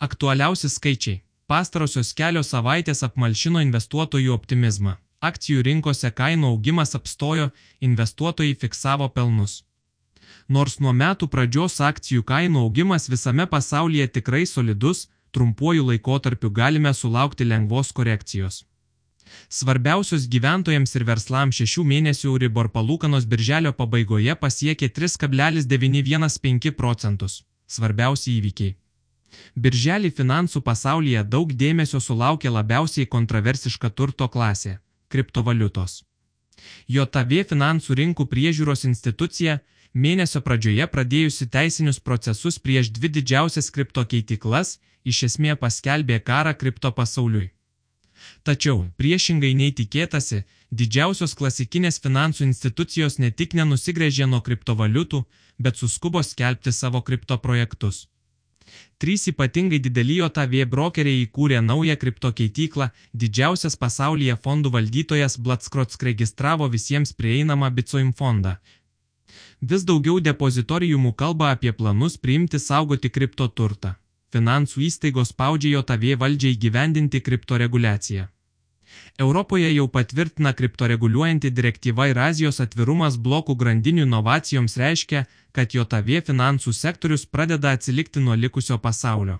Aktualiausi skaičiai. Pastarosios kelios savaitės apmalšino investuotojų optimizmą. Akcijų rinkose kainų augimas apstojo, investuotojai fiksavo pelnus. Nors nuo metų pradžios akcijų kainų augimas visame pasaulyje tikrai solidus, trumpuoju laikotarpiu galime sulaukti lengvos korekcijos. Svarbiausios gyventojams ir verslams šešių mėnesių Euribor palūkanos birželio pabaigoje pasiekė 3,915 procentus. Svarbiausi įvykiai. Birželį finansų pasaulyje daug dėmesio sulaukė labiausiai kontroversiška turto klasė - kriptovaliutos. JOTV finansų rinkų priežiūros institucija mėnesio pradžioje pradėjusi teisinius procesus prieš dvi didžiausias kripto keitiklas, iš esmė paskelbė karą kripto pasauliui. Tačiau, priešingai nei tikėtasi, didžiausios klasikinės finansų institucijos ne tik nenusigrėžė nuo kriptovaliutų, bet suskubo skelbti savo kripto projektus. Trys ypatingai dideli JOTV brokeriai įkūrė naują kriptokeityklą, didžiausias pasaulyje fondų valdytojas Blatskrots registravo visiems prieinamą Bitcoin fondą. Vis daugiau depozitorijumų kalba apie planus priimti saugoti kripto turtą. Finansų įstaigos spaudžia JOTV valdžiai gyvendinti kriptoreguliaciją. Europoje jau patvirtina kriptoreguliuojanti direktyva ir Azijos atvirumas blokų grandinių inovacijoms reiškia, kad JOTV finansų sektorius pradeda atsilikti nuo likusio pasaulio.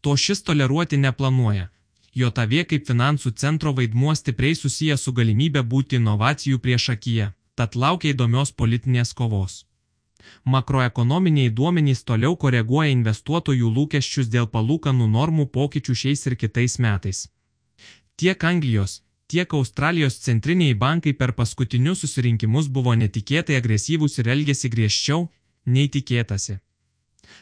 To šis toleruoti neplanuoja. JOTV kaip finansų centro vaidmuo stipriai susijęs su galimybė būti inovacijų priešakyje, tad laukia įdomios politinės kovos. Makroekonominiai duomenys toliau koreguoja investuotojų lūkesčius dėl palūkanų normų pokyčių šiais ir kitais metais. Tiek Anglijos, tiek Australijos centriniai bankai per paskutinius susirinkimus buvo netikėtai agresyvūs ir elgėsi griežčiau, nei tikėtasi.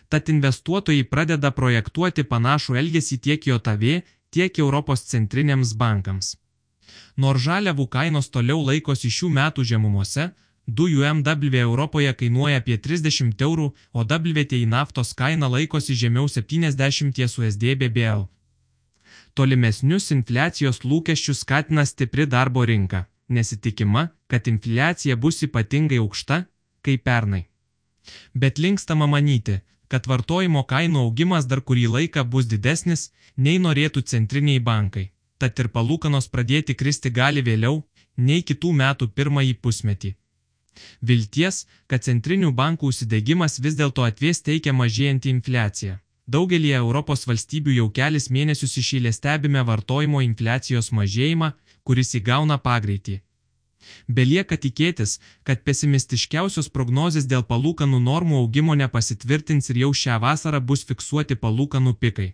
Tad investuotojai pradeda projektuoti panašų elgesį tiek JOTV, tiek Europos centriniams bankams. Nors žaliavų kainos toliau laikosi šių metų žemumose, dujų MW Europoje kainuoja apie 30 eurų, o WTI naftos kaina laikosi žemiau 70 USD BBL. Tolimesnius infliacijos lūkesčius skatina stipri darbo rinka. Nesitikima, kad infliacija bus ypatingai aukšta, kaip pernai. Bet linkstama manyti, kad vartojimo kainų augimas dar kurį laiką bus didesnis, nei norėtų centriniai bankai. Tad ir palūkanos pradėti kristi gali vėliau, nei kitų metų pirmąjį pusmetį. Vilties, kad centrinių bankų užsidegimas vis dėlto atvies teikia mažėjantį infliaciją. Daugelį Europos valstybių jau kelis mėnesius išėlė stebime vartojimo infliacijos mažėjimą, kuris įgauna pagreitį. Belieka tikėtis, kad pesimistiškiausios prognozės dėl palūkanų normų augimo nepasitvirtins ir jau šią vasarą bus fiksuoti palūkanų pikai,